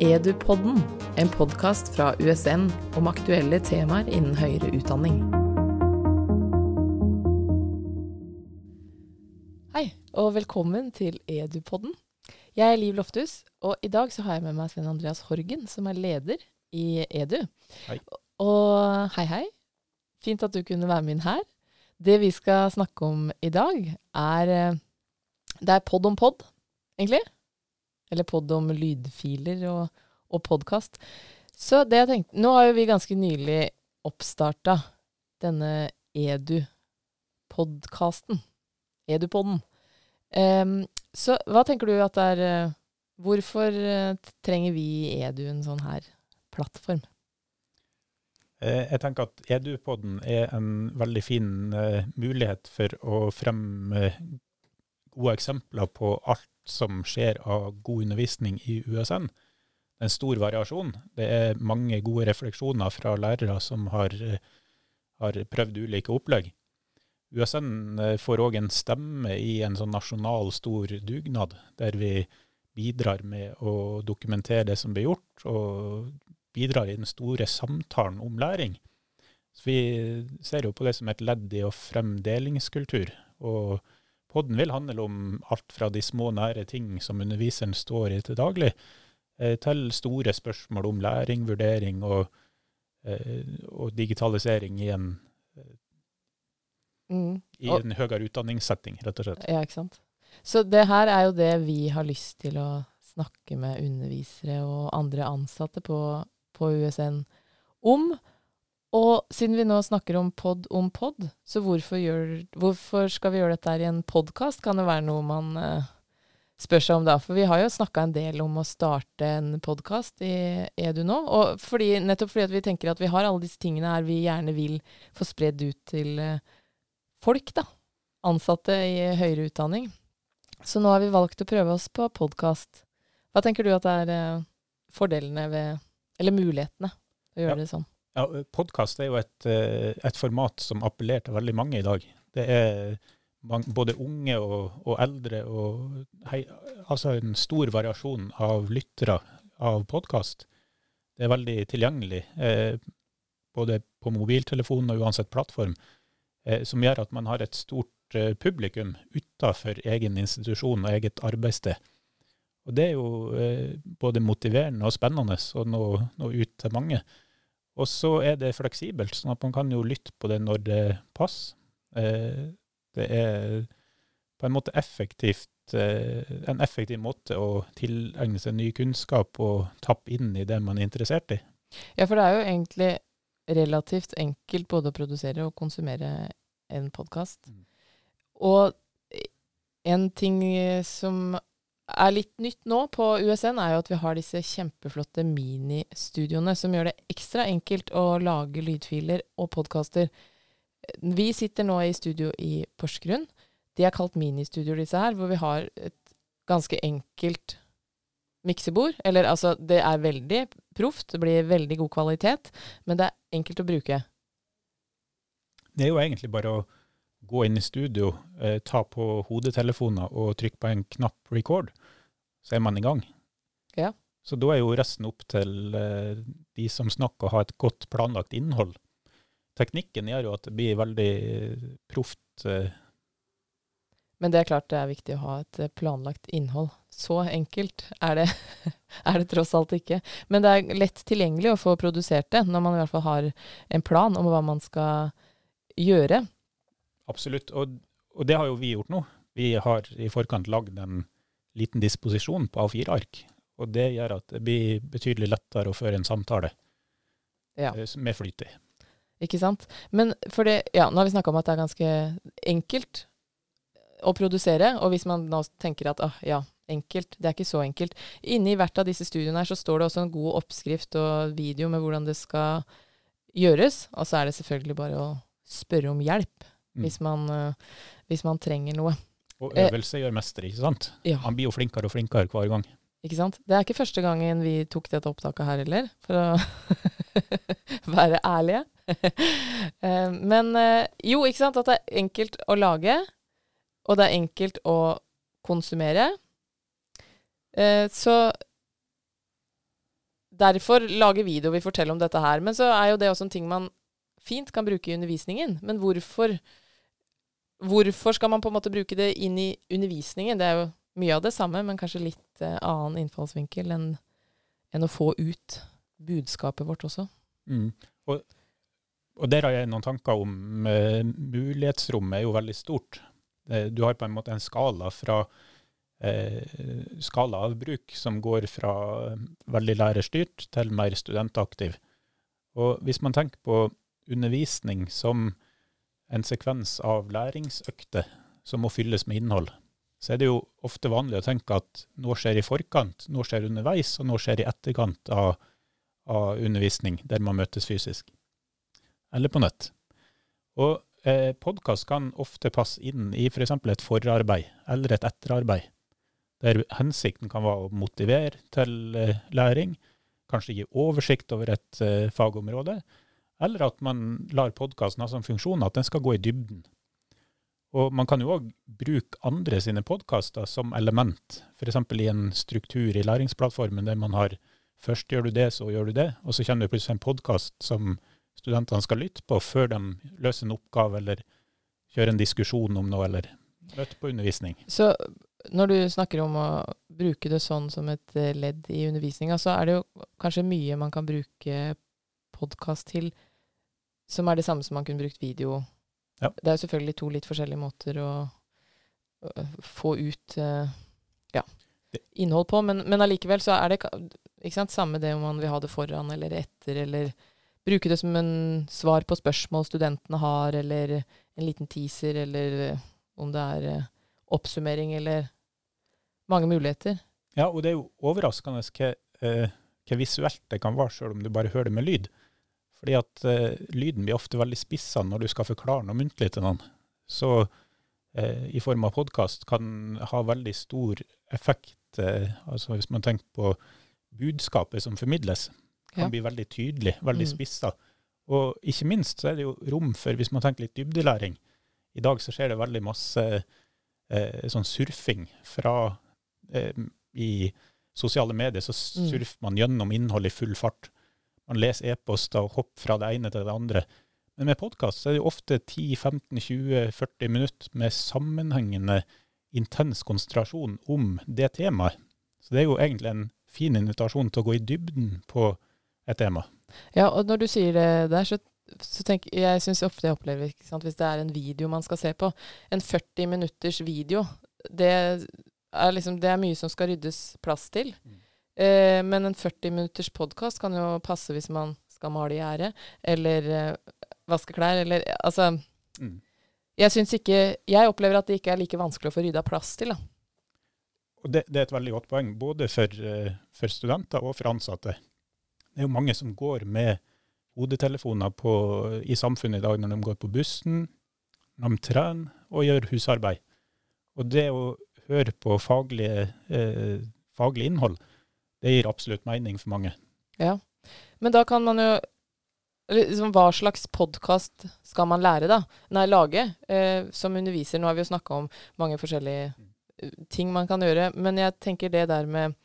Edupodden, en podkast fra USN om aktuelle temaer innen høyere utdanning. Hei, og velkommen til Edupodden. Jeg er Liv Lofthus, og i dag så har jeg med meg Sven Andreas Horgen, som er leder i Edu. Hei. Og hei, hei. Fint at du kunne være med inn her. Det vi skal snakke om i dag, er eh, Det er pod om pod, egentlig. Eller pod om lydfiler og, og podkast. Så det jeg tenkte Nå har jo vi ganske nylig oppstarta denne Edu-podkasten. Edupodden. Um, så hva tenker du at det er eh, Hvorfor eh, trenger vi Edu en sånn her plattform? Eh, Jeg tenker at Edu-podden er en veldig fin mulighet for å fremme gode eksempler på alt som skjer av god undervisning i USN. Det er en stor variasjon. Det er mange gode refleksjoner fra lærere som har, eh, har prøvd ulike opplegg. USN eh, får òg en stemme i en sånn nasjonal stor dugnad, der vi bidrar med å dokumentere det som blir gjort, og bidrar i den store samtalen om læring. Så vi ser jo på det som et ledd i å fremme delingskultur. Og podden vil handle om alt fra de små, nære ting som underviseren står i til daglig, eh, til store spørsmål om læring, vurdering og, eh, og digitalisering i en, Mm. i Og- en høyere utdanningssetting, rett og slett. Ja, ikke sant. Så det her er jo det vi har lyst til å snakke med undervisere og andre ansatte på, på USN om. Og siden vi nå snakker om pod om pod, så hvorfor, gjør, hvorfor skal vi gjøre dette her i en podkast? Kan det være noe man eh, spør seg om da? For vi har jo snakka en del om å starte en podkast i Edu nå. Og fordi, nettopp fordi vi tenker at vi har alle disse tingene her vi gjerne vil få spredd ut til eh, folk, da ansatte i høyere utdanning. Så nå har vi valgt å prøve oss på podkast. Hva tenker du at er eh, fordelene ved Eller mulighetene å gjøre Ja. det sånn? Ja, Podkast er jo et, eh, et format som appellerer til veldig mange i dag. Det er mange, både unge og, og eldre, og hei, altså en stor variasjon av lyttere av podkast. Det er veldig tilgjengelig, eh, både på mobiltelefon og uansett plattform, eh, som gjør at man har et stort eh, publikum utenfor egen institusjon og eget arbeidssted. Og det er jo eh, både motiverende og spennende å nå, nå ut til mange. Og så er det fleksibelt, sånn at man kan jo lytte på det når det passer. Eh, det er på en måte effektivt, eh, en effektiv måte å tilegne seg ny kunnskap og tappe inn i det man er interessert i. Ja, for det er jo egentlig relativt enkelt både å produsere og konsumere en podkast. Mm. Og en ting som er litt nytt nå på USN, er jo at vi har disse kjempeflotte ministudioene som gjør det ekstra enkelt å lage lydfiler og podkaster. Vi sitter nå i studio i Porsgrunn. De er kalt ministudioer, disse her, hvor vi har et ganske enkelt miksebord. Eller altså, det er veldig proft, det blir veldig god kvalitet, men det er enkelt å bruke. Det er jo egentlig bare å gå inn i studio, eh, ta på hodetelefoner og trykke på en knapp record, så er man i gang. Ja. Så da er jo resten opp til eh, de som snakker, å ha et godt planlagt innhold. Teknikken gjør jo at det blir veldig proft. Eh, Men det er klart det er viktig å ha et eh, planlagt innhold. Så enkelt er det, er det tross alt ikke. Men det er lett tilgjengelig å få produsert det, når man i hvert fall har en plan om hva man skal gjøre. Absolutt. Og, og det har jo vi gjort nå. Vi har i forkant lagd en liten disposisjon på A4-ark. Og det gjør at det blir betydelig lettere å føre en samtale Ja. eh, med flyt i. Ikke sant? Men for det, ja, nå har vi snakka om at det er ganske enkelt å produsere. Og hvis man nå tenker at ah, ja, enkelt, det er ikke så enkelt. Inni hvert av disse studiene her så står det også en god oppskrift og video med hvordan det skal gjøres. Og så er det selvfølgelig bare å spørre om hjelp. Hvis, man, eh, hvis man trenger noe. Og Eh, øvelse gjør mester, ikke sant? Ja. Man blir jo flinkere og flinkere hver gang. Ikke sant? Det er ikke første gangen vi tok dette opptaket her heller, for å være ærlige. Eh, Men jo, ikke sant, at det er enkelt å lage, og det er enkelt å konsumere. Så derfor lage video vi forteller om dette her. Men så er jo det også en ting man fint kan bruke i undervisningen. Men hvorfor, hvorfor skal man på en måte bruke det inn i undervisningen? Det er jo mye av det samme, men kanskje litt eh, annen innfallsvinkel enn, enn å få ut budskapet vårt også. Mm. Og, og, der har jeg noen tanker om uh, Mulighetsrommet er jo veldig stort. Uh, du har på en måte en skala fra skala av bruk som går fra veldig lærerstyrt til mer studentaktiv. Og hvis man tenker på undervisning som en sekvens av læringsøkter som må fylles med innhold, så er det jo ofte vanlig å tenke at noe skjer i forkant, noe skjer underveis, og noe skjer i etterkant av, av undervisning, der man møtes fysisk. Eller på nett. Og eh, podkast kan ofte passe inn i f.eks. For et forarbeid eller et etterarbeid, der hensikten kan være å motivere til eh, læring, kanskje gi oversikt over et eh, fagområde, eller at man lar podkasten ha som funksjon at den skal gå i dybden. Og man kan jo òg bruke andre sine podkaster som element, f.eks. i en struktur i læringsplattformen der man har først gjør du det, så gjør du det, og så kommer det plutselig en podkast som studentene skal lytte på før de løser en oppgave eller kjører en diskusjon om noe, eller møter på undervisning. Så når du snakker om å bruke det sånn som et eh, ledd i undervisninga, så er det jo kanskje mye man kan bruke podkast til som er det samme som man kunne brukt video ja. Det er jo selvfølgelig to litt forskjellige måter å, å få ut uh, ja, innhold på, men, men allikevel så er det ikke sant, samme det om man vil ha det foran eller etter, eller bruke det som en svar på spørsmål studentene har, eller en liten teaser, eller om det er oppsummering, eller mange muligheter. Ja, og det er jo overraskende hva, uh, visuelt det kan være, sjøl om du bare hører det med lyd. Fordi at eh, lyden blir ofte veldig spissa når du skal forklare noe muntlig til noen. Så eh, i form av podkast kan ha veldig stor effekt. Eh, altså hvis man tenker på budskapet som formidles, kan ja. bli veldig tydelig, veldig mm. spissa. Og ikke minst så er det jo rom for, hvis man tenker litt dybdelæring I dag så skjer det veldig masse sånn surfing fra I sosiale medier så mm. man gjennom innhold i full fart man leser e-poster og hopper fra det ene til det andre. Men med podkast er det jo ofte 10-15-20-40 minutter med sammenhengende intens konsentrasjon om det temaet. Så det er jo egentlig en fin invitasjon til å gå i dybden på et tema. Ja, og når du sier det der, så, så tenker jeg syns ofte jeg opplever sant, Hvis det er en video man skal se på, en 40 minutters video, det er, liksom, det er mye som skal ryddes plass til. Mm. Eh, men en 40 minutters podkast kan jo passe hvis man skal male gjerdet, eller eh, vaske klær, eller altså mm. Jeg syns ikke Jeg opplever at det ikke er like vanskelig å få rydda plass til, da. Og det, det, er et veldig godt poeng, både for, uh, for, studenter og for ansatte. Det er jo mange som går med hodetelefoner på, i samfunnet i dag når de går på bussen, når de trener og gjør husarbeid. Og det å høre på faglige, eh, faglig innhold, det gir absolutt mening for mange. Ja, men da kan man jo liksom, Hva slags podkast skal man lære, da? Nei, lage eh, som underviser. Nå har vi jo snakka om mange forskjellige eh, ting man kan gjøre, men jeg tenker det der med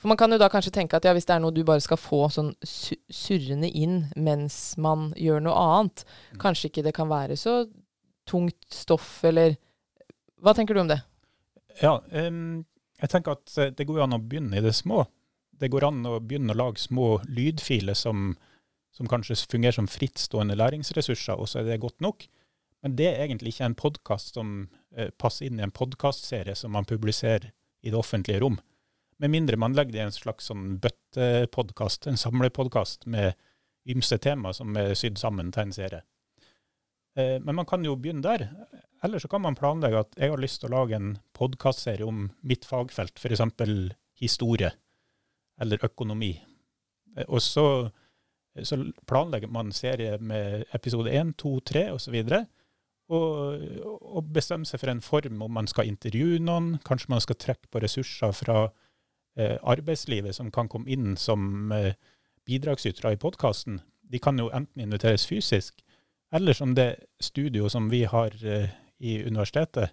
For man kan jo da kanskje tenke at ja, hvis det er noe du bare skal få sånn surrende inn mens man gjør noe annet, mm. kanskje ikke det kan være så tungt stoff, eller Hva tenker du om det? Ja, um, jeg tenker at eh, det går an å begynne i det små det går an å begynne å lage små lydfiler som, som kanskje fungerer som frittstående læringsressurser, og så er det godt nok. Men det er egentlig ikke en podkast som eh, passer inn i en podkastserie som man publiserer i det offentlige rom. Med mindre man legger det i en slags sånn bøttepodkast, en samlepodkast med ymse tema som er sydd sammen til en serie. Eh, men man kan jo begynne der. Eller så kan man planlegge at jeg har lyst til å lage en podkastserie om mitt fagfelt, f.eks. historie eller økonomi. Eh, og så, så planlegger man serie med episode 1, 2, 3 osv. Og, og bestemme seg for en form om man skal intervjue noen. Kanskje man skal trekke på ressurser fra eh, arbeidslivet som kan komme inn som eh, bidragsytere i podkasten. De kan jo enten inviteres fysisk, eller som det studio som vi har eh, i universitetet.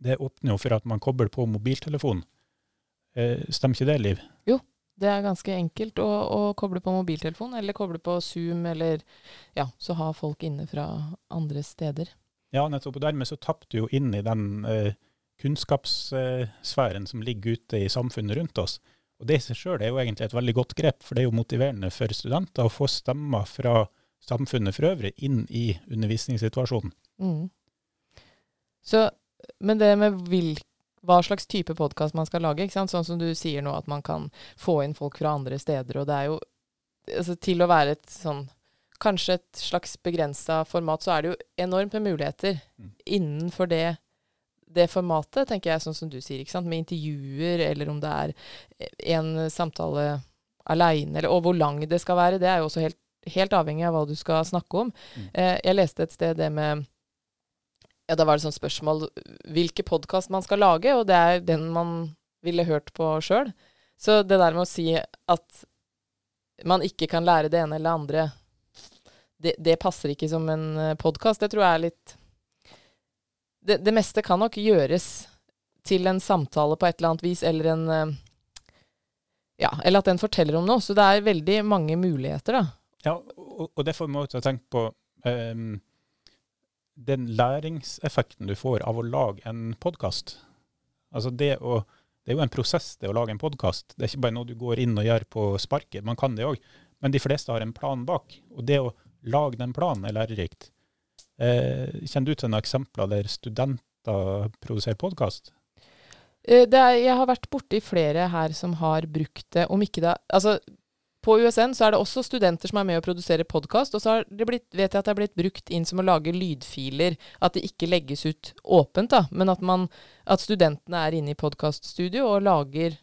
Det åpner jo for at man kobler på mobiltelefon. Eh, stemmer ikke det, Liv? Jo, Det er ganske enkelt å, å koble på mobiltelefon, eller koble på Zoom, eller ja, så ha folk inne fra andre steder. Ja, nettopp. Og dermed så tapper du jo inn i den eh, kunnskapssfæren som ligger ute i samfunnet rundt oss. Og det i seg sjøl er jo egentlig et veldig godt grep, for det er jo motiverende for studenter å få stemmer fra samfunnet for øvrig inn i undervisningssituasjonen. Mm. Så, men det med hvilke hva slags type podkast man skal lage. ikke sant? Sånn som du sier nå, at man kan få inn folk fra andre steder. Og det er jo altså, Til å være et sånn Kanskje et slags begrensa format, så er det jo enormt med muligheter mm. innenfor det, det formatet, tenker jeg, sånn som du sier, ikke sant? med intervjuer, eller om det er en samtale aleine, og hvor lang det skal være. Det er jo også helt, helt avhengig av hva du skal snakke om. Mm. Eh, jeg leste et sted det med ja, da var det sånn spørsmål hvilke podkast man skal lage, og det er den man ville hørt på sjøl. Så det der med å si at man ikke kan lære det ene eller det andre, det, det passer ikke som en eh, podkast. Det tror jeg er litt det, det, meste kan nok gjøres til en samtale på et eller annet vis, eller en eh, Ja, eller at den forteller om noe. Så det er veldig mange muligheter, da. Ja, og, og det får vi tenke på. Um den læringseffekten du får av å lage en podkast altså det, det er jo en prosess, det å lage en podkast. Det er ikke bare noe du går inn og gjør på sparket. Man kan det òg, men de fleste har en plan bak. Og det å lage den planen er lærerikt. Eh, kjenner du til noen eksempler der studenter produserer podkast? Eh, jeg har vært borti flere her som har brukt det, om ikke det Altså, på USN så er det også studenter som er med å produsere podkast, og så har det blitt, vet jeg at det er blitt brukt inn som å lage lydfiler. At det ikke legges ut åpent, da, men at, man, at studentene er inne i podkaststudio og lager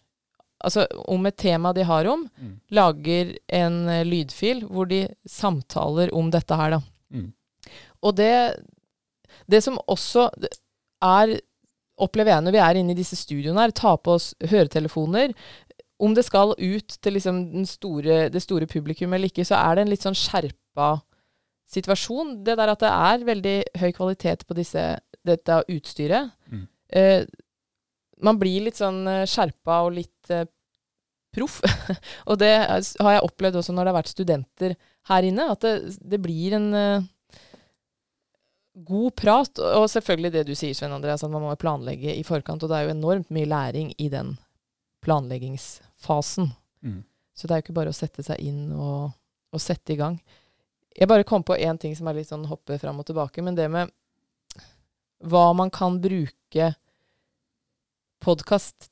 Altså om et tema de har om, mm. lager en uh, lydfil hvor de samtaler om dette her, da. Mm. Og det, det som også er opplever jeg når vi er inne i disse studioene her, ta på oss høretelefoner, om det skal ut til liksom store, det store publikum eller ikke, så er det en litt sånn skjerpa situasjon. Det der at det er veldig høy kvalitet på disse, dette utstyret. Mm. Eh, man blir litt sånn eh, skjerpa og litt eh, proff. og det har jeg opplevd også når det har vært studenter her inne, at det, det blir en eh, god prat. Og selvfølgelig det du sier, Svein Andreas, at man må planlegge i forkant. Og det er jo enormt mye læring i den planleggingsfasen. Mm. Så det er jo ikke bare å sette seg inn og, og sette i gang. Jeg bare kom på én ting som er litt sånn hoppe fram og tilbake, men det med hva man kan bruke podkast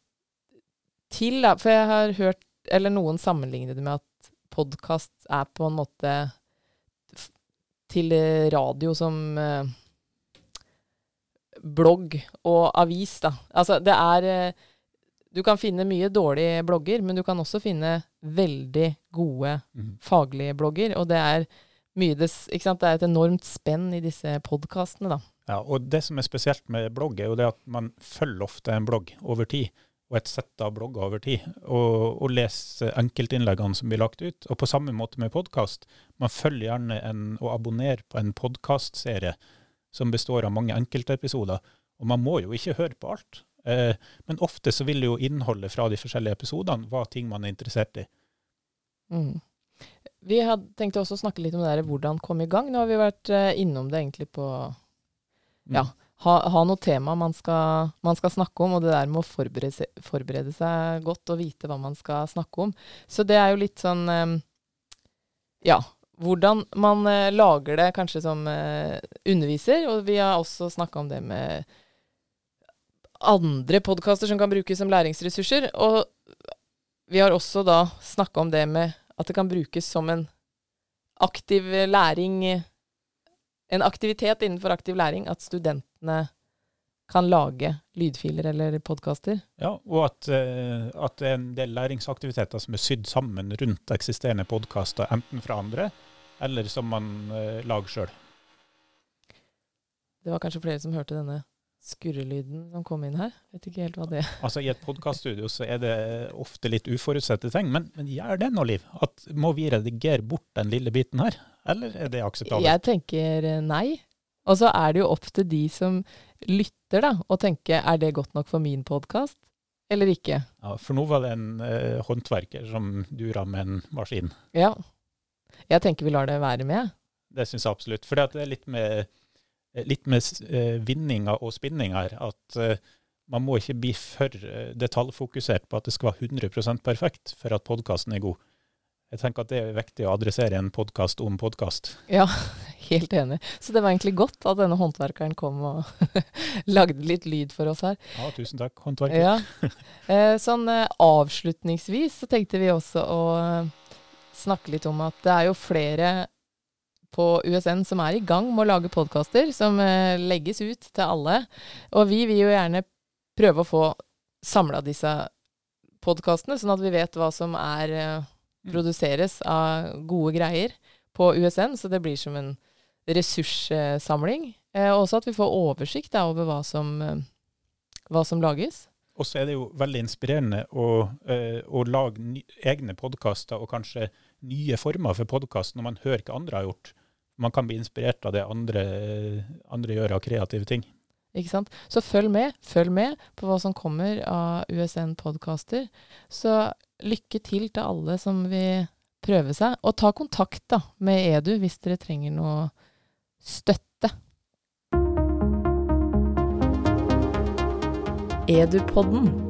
til, da. For jeg har hørt, eller noen sammenligner det med at podkast er på en måte til radio som eh, blogg og avis, da. Altså, det er eh, du kan finne mye dårlige blogger, men du kan også finne veldig gode mm. faglige blogger. Og det er, det, det er et enormt spenn i disse podkastene, da. Ja, og det som er spesielt med blogg, er jo det at man følger ofte en blogg over tid. Og et sett av blogger over tid. Og, og leser enkeltinnleggene som blir lagt ut. Og på samme måte med podkast. Man følger gjerne en, og abonnerer på en podkastserie som består av mange enkeltepisoder. Og man må jo ikke høre på alt. Eh, men ofte så vil jo innholdet fra de forskjellige episodene være ting man er interessert i. Mm. Vi hadde tenkt også å snakke litt om det der, hvordan komme i gang. Nå har vi vært uh, innom det egentlig på Ja, mm. ha, ha noe tema man skal, man skal, snakke om, og det der med å forberede seg, forberede seg, godt og vite hva man skal snakke om. Så det er jo litt sånn um, Ja. Hvordan man lager det kanskje som underviser, og vi har også snakka om det med andre podkaster som kan brukes som læringsressurser. Og vi har også da snakka om det med at det kan brukes som en aktiv læring En aktivitet innenfor aktiv læring. At studentene kan lage lydfiler eller podkaster. Ja, og at, uh, at, det er en del læringsaktiviteter som er sydd sammen rundt eksisterende podkaster, enten fra andre eller som man uh, lager sjøl. Det var kanskje flere som hørte denne skurrelyden som kom inn her. Vet ikke helt hva det er. Altså I et podkaststudio så er det ofte litt uforutsette ting, men, men gjør det nå, Liv? At, må vi redigere bort den lille biten her, eller er det akseptabelt? Jeg tenker eh, nei. Og så er det jo opp til de som lytter, da, å tenke er det godt nok for min podkast? eller ikke. Ja, for nå var det en eh, håndverker som dura med en maskin. Ja. Jeg tenker vi lar det være med. Det syns jeg absolutt. For det er litt med, litt med eh, vinninga og spinninga her. At eh, man må ikke bli for eh, detaljfokusert på at det skal være 100% perfekt for at podkasten er god. Jeg tenker at det er viktig å adressere en podkast om podkast. Ja, helt enig. Så det var egentlig godt at denne håndverkeren kom og lagde litt lyd for oss her. Ja, tusen takk, håndverker. Ja. Eh, sånn eh, avslutningsvis så tenkte vi også å eh, snakke litt om at det er jo flere på USN som er i gang med å lage podkaster, som eh, legges ut til alle. Og vi vil jo gjerne prøve å få samla disse podkastene, sånn at vi vet hva som er eh, produseres av gode greier på USN. Så det blir som en ressurssamling. Eh, også at vi får oversikt da, over hva som, eh, hva som lages. Og så er det jo veldig inspirerende å, å lage egne podkaster, og kanskje nye former for podkast, når man hører hva andre har gjort. Man kan bli inspirert av det andre, andre gjør av kreative ting. Ikke sant? Så følg med. Følg med på hva som kommer av USN-podkaster. Så lykke til til alle som vil prøve seg. Og ta kontakt da med Edu hvis dere trenger noe støtte. Edupodden